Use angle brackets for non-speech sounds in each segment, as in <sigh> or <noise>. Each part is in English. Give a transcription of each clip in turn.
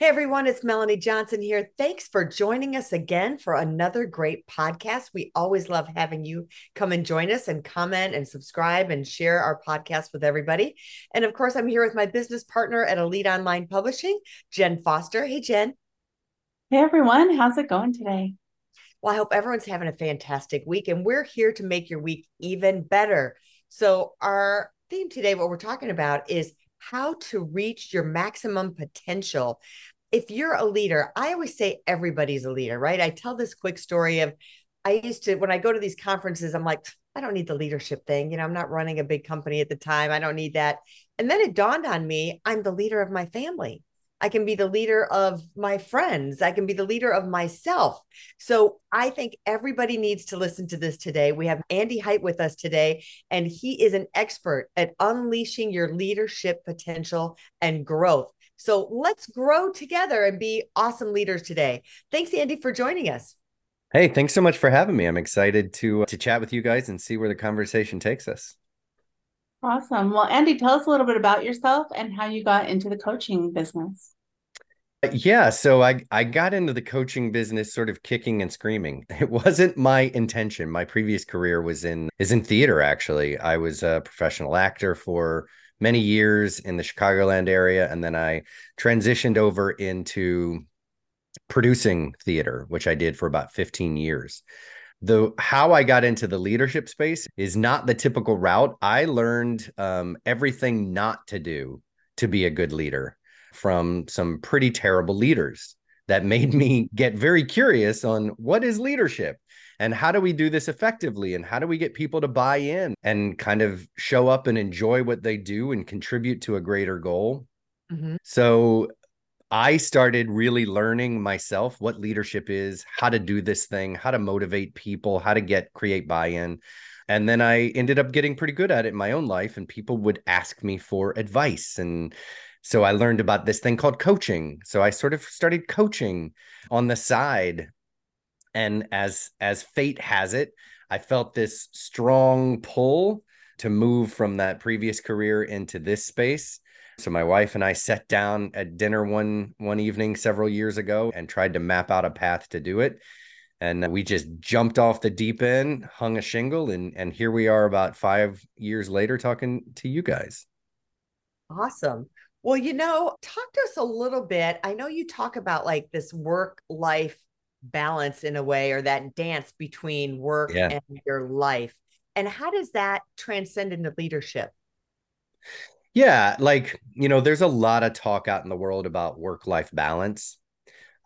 Hey everyone, it's Melanie Johnson here. Thanks for joining us again for another great podcast. We always love having you come and join us and comment and subscribe and share our podcast with everybody. And of course, I'm here with my business partner at Elite Online Publishing, Jenn Foster. Hey, Jenn. Hey everyone, how's it going today? Well, I hope everyone's having a fantastic week, and we're here to make your week even better. So, our theme today, what we're talking about is how to reach your maximum potential. If you're a leader, I always say everybody's a leader, right? I tell this quick story of I used to, when I go to these conferences, I'm like, I don't need the leadership thing. You know, I'm not running a big company at the time. I don't need that. And then it dawned on me I'm the leader of my family. I can be the leader of my friends. I can be the leader of myself. So I think everybody needs to listen to this today. We have Andy Hite with us today, and he is an expert at unleashing your leadership potential and growth. So let's grow together and be awesome leaders today. Thanks, Andy, for joining us. Hey, thanks so much for having me. I'm excited to uh, to chat with you guys and see where the conversation takes us. Awesome. Well, Andy, tell us a little bit about yourself and how you got into the coaching business. Uh, yeah, so I I got into the coaching business sort of kicking and screaming. <laughs> It wasn't my intention. My previous career was in is in theater actually. I was a professional actor for many years in the Chicagoland area and then I transitioned over into producing theater, which I did for about 15 years the how I got into the leadership space is not the typical route. I learned um, everything not to do to be a good leader from some pretty terrible leaders that made me get very curious on what is leadership and how do we do this effectively and how do we get people to buy in and kind of show up and enjoy what they do and contribute to a greater goal. Mm-hmm. So I started really learning myself what leadership is, how to do this thing, how to motivate people, how to get create buy-in. And then I ended up getting pretty good at it in my own life and people would ask me for advice and so I learned about this thing called coaching. So I sort of started coaching on the side and as as fate has it, I felt this strong pull to move from that previous career into this space so my wife and I sat down at dinner one one evening several years ago and tried to map out a path to do it. And we just jumped off the deep end, hung a shingle, and and here we are about five years later talking to you guys. Awesome. Well, you know, talk to us a little bit. I know you talk about like this work life balance in a way, or that dance between work yeah. and your life. And how does that transcend into leadership? Yeah, like, you know, there's a lot of talk out in the world about work life balance.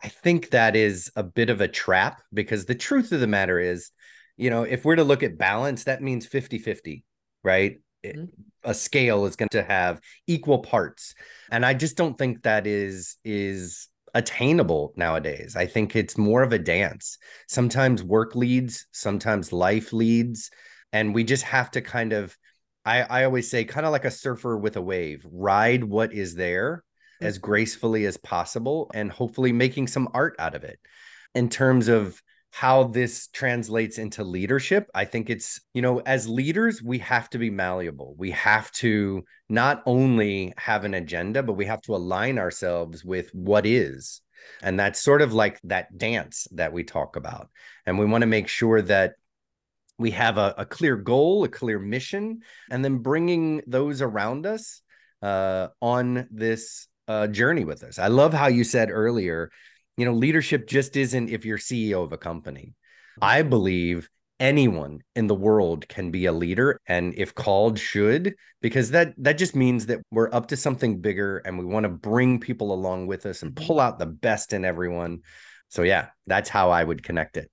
I think that is a bit of a trap because the truth of the matter is, you know, if we're to look at balance, that means 50 50, right? Mm-hmm. A scale is going to have equal parts. And I just don't think that is, is, attainable nowadays. I think it's more of a dance. Sometimes work leads, sometimes life leads, and we just have to kind of I, I always say kind of like a surfer with a wave, ride what is there as mm-hmm. gracefully as possible and hopefully making some art out of it. In terms of how this translates into leadership, I think it's, you know, as leaders, we have to be malleable. We have to not only have an agenda, but we have to align ourselves with what is. And that's sort of like that dance that we talk about. And we want to make sure that we have a, a, clear goal, a clear mission, and then bringing those around us uh, on this uh, journey with us. I love how you said earlier, you know, leadership just isn't if you're CEO of a company. I believe anyone in the world can be a leader and if called should because that that just means that we're up to something bigger and we want to bring people along with us and pull out the best in everyone so yeah that's how i would connect it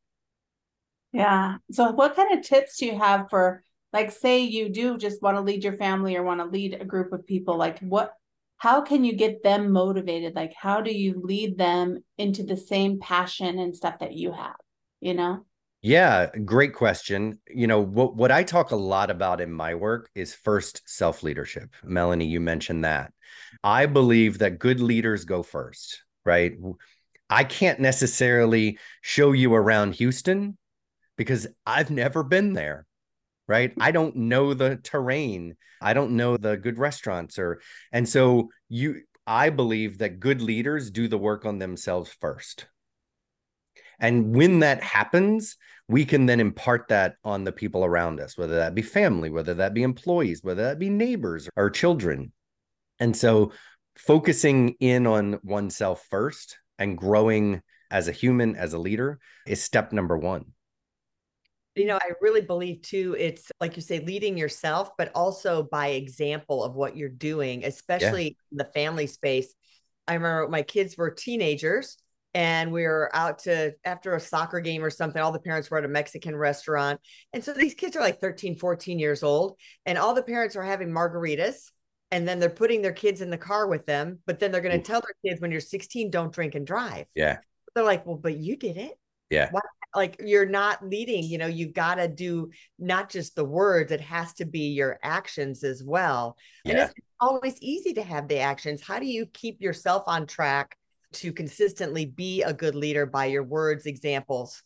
yeah. So, what kind of tips do you have for, like, say you do just want to lead your family or want to lead a group of people? Like, what, how can you get them motivated? Like, how do you lead them into the same passion and stuff that you have? You know? Yeah, great question. You know, what what I talk a lot about in my work is first self-leadership. Melanie, you mentioned that. I believe that good leaders go first, right? I can't necessarily show you around Houston because I've never been there. Right. I don't know the terrain. I don't know the good restaurants or, and so you, I believe that good leaders do the work on themselves first. And when that happens, we can then impart that on the people around us, whether that be family, whether that be employees, whether that be neighbors or children. And so focusing in on oneself first and growing as a human, as a leader, is step number one. You know, mm-hmm. I really believe too, it's like you say, leading yourself, but also by example of what you're doing, especially yeah. in the family space. I remember my kids were teenagers and we were out to after a soccer game or something all the parents were at a mexican restaurant and so these kids are like 13 14 years old and all the parents are having margaritas and then they're putting their kids in the car with them but then they're going to mm. tell their kids when you're 16 don't drink and drive yeah they're like well but you did it yeah Why? Like you're not leading you know you've got to do not just the words it has to be your actions as well yeah. and it's always easy to have the actions how do you keep yourself on track to consistently be a good leader by your words, examples.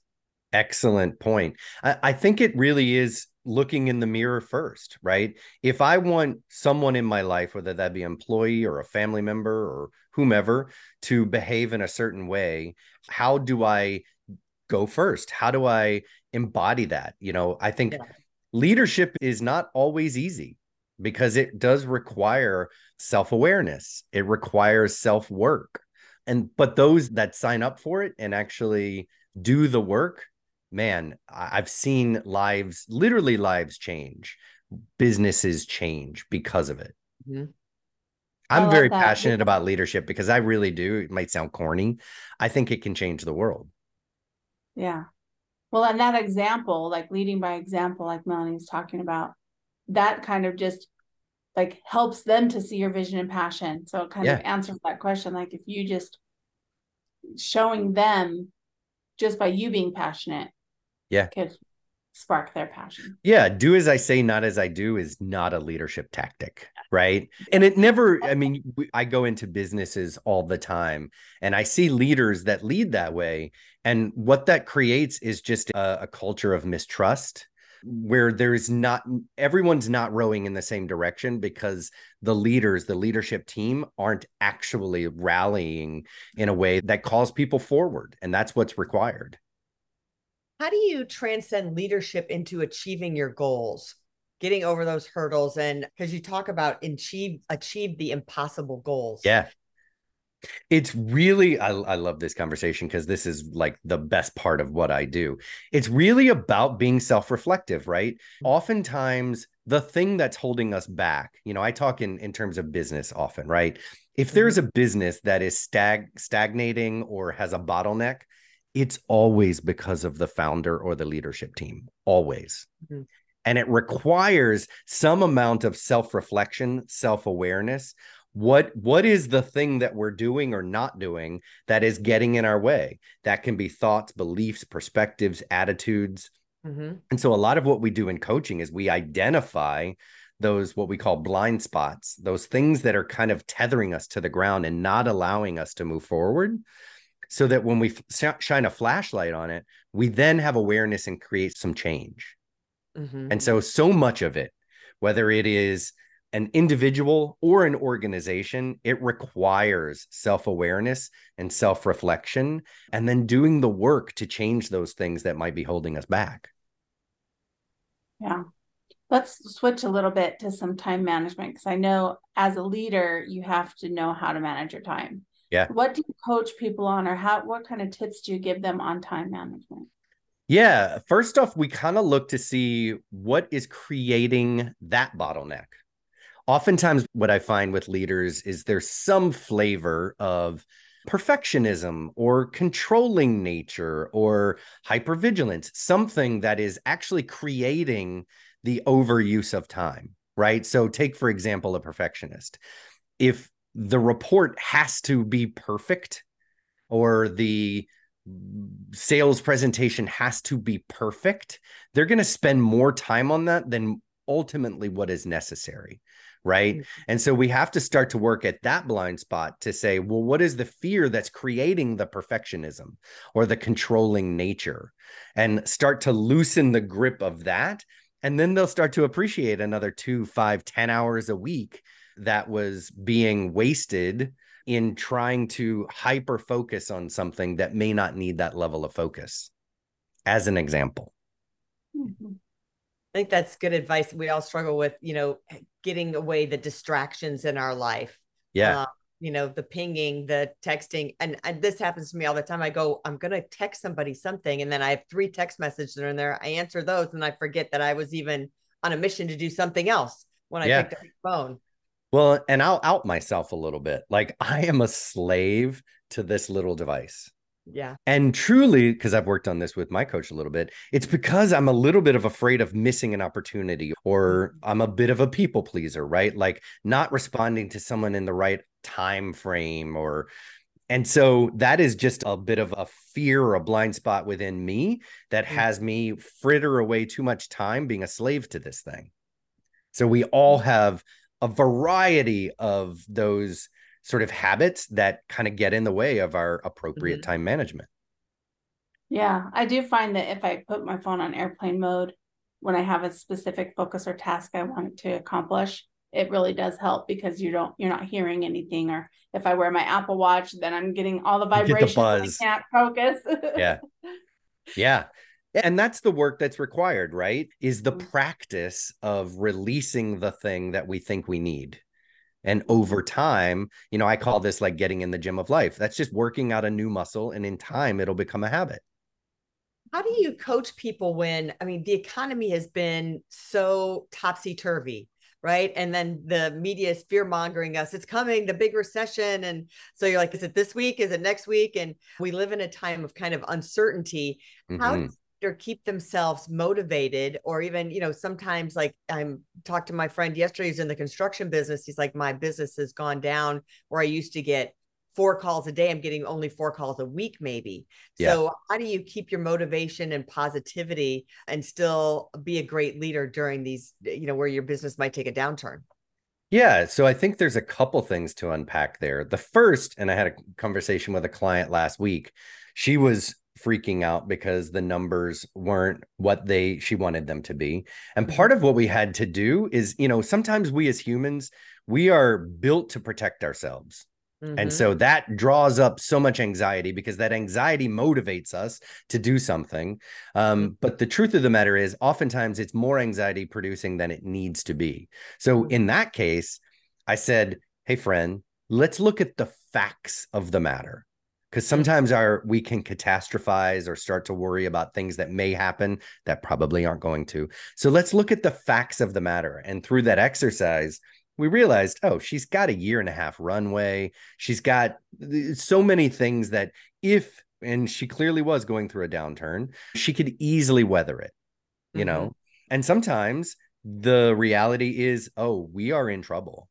Excellent point. I, I, think it really is looking in the mirror first, right? If I want someone in my life, whether that be employee or a family member or whomever, to behave in a certain way, how do I go first? How do I embody that? You know, I think yeah. leadership is not always easy because it does require self awareness, it requires self work and but those that sign up for it and actually do the work man i've seen lives literally lives change businesses change because of it mm-hmm. i'm very that. passionate about leadership because i really do it might sound corny i think it can change the world yeah well and that example like leading by example like melanie's talking about that kind of just like helps them to see your vision and passion. So it kind yeah. of answers that question. Like if you just showing them just by you being passionate, yeah, could spark their passion. Yeah, do as I say, not as I do is not a leadership tactic, right? And it never, I mean, I go into businesses all the time and I see leaders that lead that way. And what that creates is just a, a culture of mistrust where there's not everyone's not rowing in the same direction because the leaders the leadership team aren't actually rallying in a way that calls people forward and that's what's required how do you transcend leadership into achieving your goals getting over those hurdles and because you talk about achieve achieve the impossible goals yeah it's really, I, I love this conversation because this is like the best part of what I do. It's really about being self reflective, right? Oftentimes, the thing that's holding us back, you know, I talk in, in terms of business often, right? If there's mm-hmm. a business that is stag stagnating or has a bottleneck, it's always because of the founder or the leadership team, always. Mm-hmm. And it requires some amount of self reflection, self awareness what what is the thing that we're doing or not doing that is getting in our way that can be thoughts beliefs perspectives attitudes mm-hmm. and so a lot of what we do in coaching is we identify those what we call blind spots those things that are kind of tethering us to the ground and not allowing us to move forward so that when we f- shine a flashlight on it we then have awareness and create some change mm-hmm. and so so much of it whether it is an individual or an organization, it requires self awareness and self reflection, and then doing the work to change those things that might be holding us back. Yeah. Let's switch a little bit to some time management because I know as a leader, you have to know how to manage your time. Yeah. What do you coach people on, or how? What kind of tips do you give them on time management? Yeah. First off, we kind of look to see what is creating that bottleneck oftentimes what I find with leaders is there's some flavor of perfectionism or controlling nature or hypervigilance, something that is actually creating the overuse of time, right? So, take for example, a perfectionist. If the report has to be perfect or the sales presentation has to be perfect, they're going to spend more time on that than ultimately what is necessary right mm-hmm. and so we have to start to work at that blind spot to say well what is the fear that's creating the perfectionism or the controlling nature and start to loosen the grip of that and then they'll start to appreciate another two five ten hours a week that was being wasted in trying to hyper focus on something that may not need that level of focus, as an example. Mm-hmm. I think that's good advice. We all struggle with, you know, getting away the distractions in our life. Yeah. Uh, you know, the pinging, the texting. And, and this happens to me all the time. I go, I'm going to text somebody something. And then I have three text messages in there. I answer those and I forget that I was even on a mission to do something else when I yeah. picked up the phone. Well, and I'll out myself a little bit. Like I am a slave to this little device. Yeah. And truly, because I've worked on this with my coach a little bit, it's because I'm a little bit of afraid of missing an opportunity or mm-hmm. I'm a bit of a people pleaser, right? Like not responding to someone in the right time frame or and so that is just a bit of a fear or a blind spot within me that mm-hmm. has me fritter away too much time being a slave to this thing. So we all mm-hmm. have a variety of those sort of habits that kind of get in the way of our appropriate mm-hmm. time management. Yeah, I do find that if I put my phone on airplane mode when I have a specific focus or task I want to accomplish, it really does help because you don't you're not hearing anything or if I wear my Apple Watch then I'm getting all the vibrations the buzz. I can't focus. <laughs> yeah. Yeah. And that's the work that's required, right? Is the mm-hmm. practice of releasing the thing that we think we need. And over time, you know, I call this like getting in the gym of life. That's just working out a new muscle. And in time, it'll become a habit. How do you coach people when, I mean, the economy has been so topsy turvy, right? And then the media is fear mongering us. It's coming, the big recession. And so you're like, is it this week? Is it next week? And we live in a time of kind of uncertainty. Mm-hmm. How does or keep themselves motivated or even you know sometimes like i'm talked to my friend yesterday who's in the construction business he's like my business has gone down where i used to get four calls a day i'm getting only four calls a week maybe yeah. so how do you keep your motivation and positivity and still be a great leader during these you know where your business might take a downturn yeah, so I think there's a couple things to unpack there. The first, and I had a conversation with a client last week. She was freaking out because the numbers weren't what they she wanted them to be. And part mm-hmm. of what we had to do is, you know, sometimes we as humans, we are built to protect ourselves. Mm-hmm. And so that draws up so much anxiety because that anxiety motivates us to do something. Um, but the truth of the matter is, oftentimes it's more anxiety producing than it needs to be. So in that case, I said, Hey, friend, let's look at the facts of the matter because sometimes our we can catastrophize or start to worry about things that may happen that probably aren't going to. So let's look at the facts of the matter and through that exercise we realized oh she's got a year and a half runway. She's got so many things that if and she clearly was going through a downturn she could easily weather it you mm-hmm. know and sometimes the reality is oh we are in trouble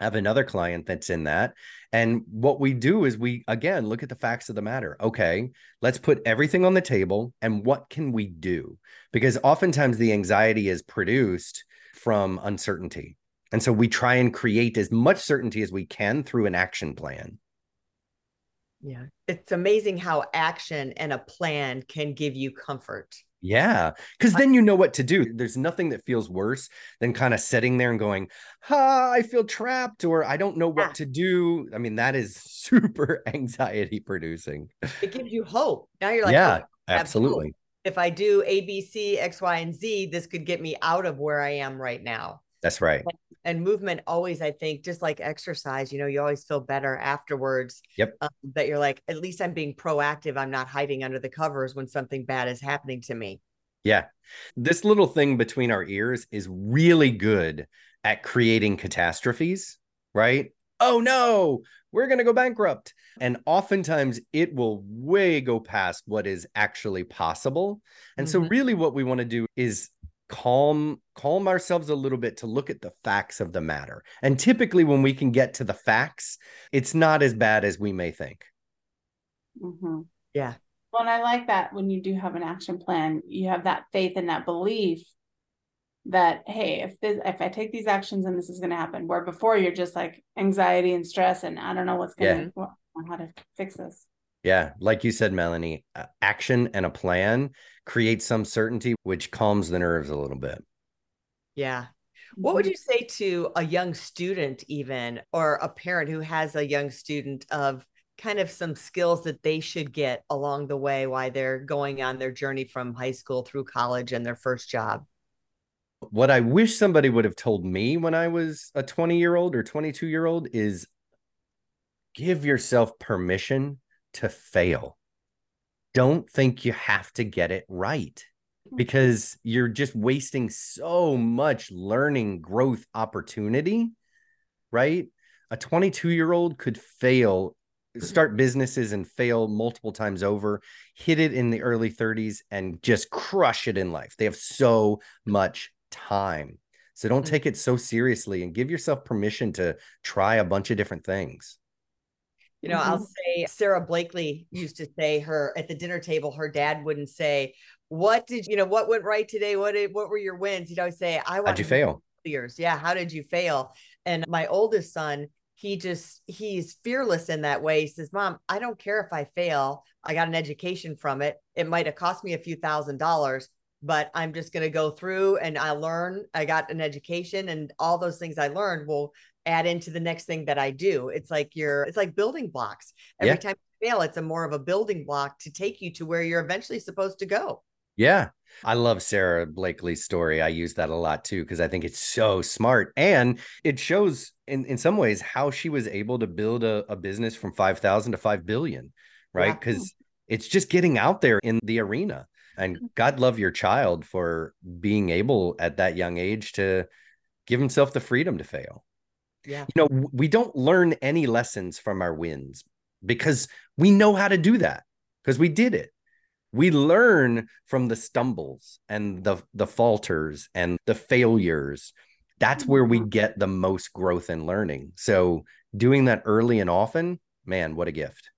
I have another client that's in that. And what we do is we, again, look at the facts of the matter. Okay, let's put everything on the table and what can we do? Because oftentimes the anxiety is produced from uncertainty. And so we try and create as much certainty as we can through an action plan. Yeah. It's amazing how action and a plan can give you comfort. Yeah, because then you know what to do. There's nothing that feels worse than kind of sitting there and going, "Ha, I feel trapped," or "I don't know what to do." I mean, that is <laughs> super anxiety producing. It gives you hope. Now you're like, oh, "Yeah, oh, absolutely." If I do A, B, C, X, Y, and Z, this could get me out of where I am right now. That's right. And, movement always, I think, just like exercise, you know, you always feel better afterwards. Yep. Um, that you're like, at least I'm being proactive. I'm not hiding under the covers when something bad is happening to me. Yeah. This little thing between our ears is really good at creating catastrophes, right? Oh no, we're going to go bankrupt. And oftentimes it will way go past what is actually possible. And mm-hmm. so, really, what we want to do is calm calm ourselves a little bit to look at the facts of the matter and typically when we can get to the facts it's not as bad as we may think mm-hmm. yeah well and i like that when you do have an action plan you have that faith and that belief that hey if this if i take these actions and this is going to happen where before you're just like anxiety and stress and i don't know what's going to yeah. how to fix this yeah, like you said, Melanie, uh, action and a plan create some certainty, which calms the nerves a little bit. Yeah. What would you say to a young student, even, or a parent who has a young student of kind of some skills that they should get along the way while they're going on their journey from high school through college and their first job? What I wish somebody would have told me when I was a 20 year old or 22 year old is give yourself permission to fail. Don't think you have to get it right because you're just wasting so much learning growth opportunity, right? A 22 year old could fail, start businesses and fail multiple times over, hit it in the early 30s and just crush it in life. They have so much time. So don't mm. take it so seriously and give yourself permission to try a bunch of different things. You know, mm-hmm. I'll say Sara Blakely used to say her at the dinner table, her dad wouldn't say, What did you know, what went right today? What did what were your wins? He'd always say, I want How'd you fail? Years. Yeah. How did you fail? And my oldest son, he just he's fearless in that way. He says, Mom, I don't care if I fail. I got an education from it. It might have cost me a few thousand dollars, but I'm just going to go through and I learn. I got an education and all those things I learned will add into the next thing that I do. It's like you're, it's like building blocks. Every yeah. time you fail, it's a more of a building block to take you to where you're eventually supposed to go. Yeah. I love Sara Blakely's story. I use that a lot too because I think it's so smart and it shows in, in some ways how she was able to build a, a business from 5,000 to 5 billion, right? Because it's just getting out there in the arena. And mm-hmm. God love your child for being able at that young age to give himself the freedom to fail. Yeah. You know, we don't learn any lessons from our wins because we know how to do that because we did it. We learn from the stumbles and the the falters and the failures. That's where we mm-hmm. get the most growth and learning. So doing that early and often, man, what a gift.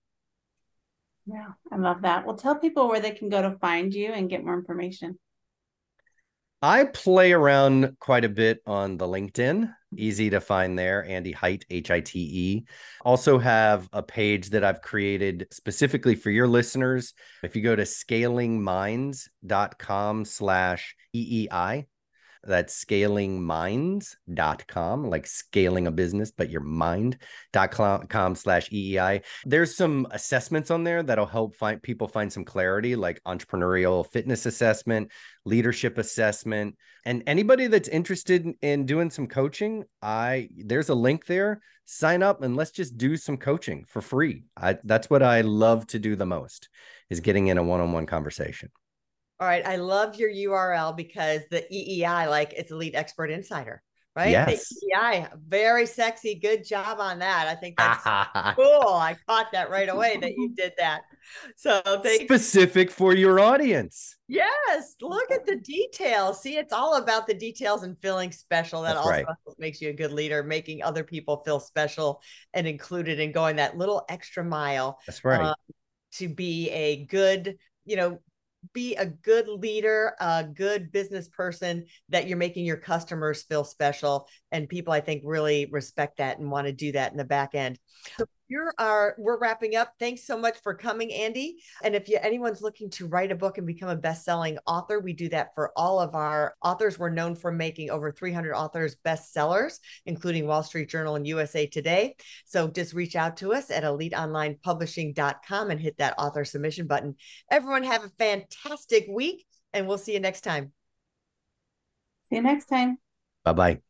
Yeah, I love that. Well, tell people where they can go to find you and get more information. I play around quite a bit on the LinkedIn. Easy to find there. Andy Hite, H I T E. Also have a page that I've created specifically for your listeners. If you go to scalingminds.com slash EEI, that's scalingminds.com, like scaling a business, but your mind.com slash EEI. There's some assessments on there that'll help find people find some clarity, like entrepreneurial fitness assessment, leadership assessment. And anybody that's interested in doing some coaching, I there's a link there. Sign up and let's just do some coaching for free. I, that's what I love to do the most is getting in a one-on-one conversation. All right. I love your URL because the EEI, like it's Elite Expert Insider, right? Yes. The EEI, very sexy. Good job on that. I think that's <laughs> cool. I caught that right away that you did that. So specific for your audience. Yes. Look at the details. See, it's all about the details and feeling special. That that's also right. makes you a good leader, making other people feel special and included and going that little extra mile. That's right. Um, to be a good you know be a good leader, a good business person that you're making your customers feel special. And people, I think, really respect that and want to do that in the back end. So you're our we're wrapping up. Thanks so much for coming, Andy. And if you, anyone's looking to write a book and become a best-selling author, we do that for all of our authors. We're known for making over 300 authors bestsellers, including Wall Street Journal and USA Today. So just reach out to us at eliteonlinepublishing.com and hit that author submission button. Everyone have a fantastic week, and we'll see you next time. See you next time. Bye bye.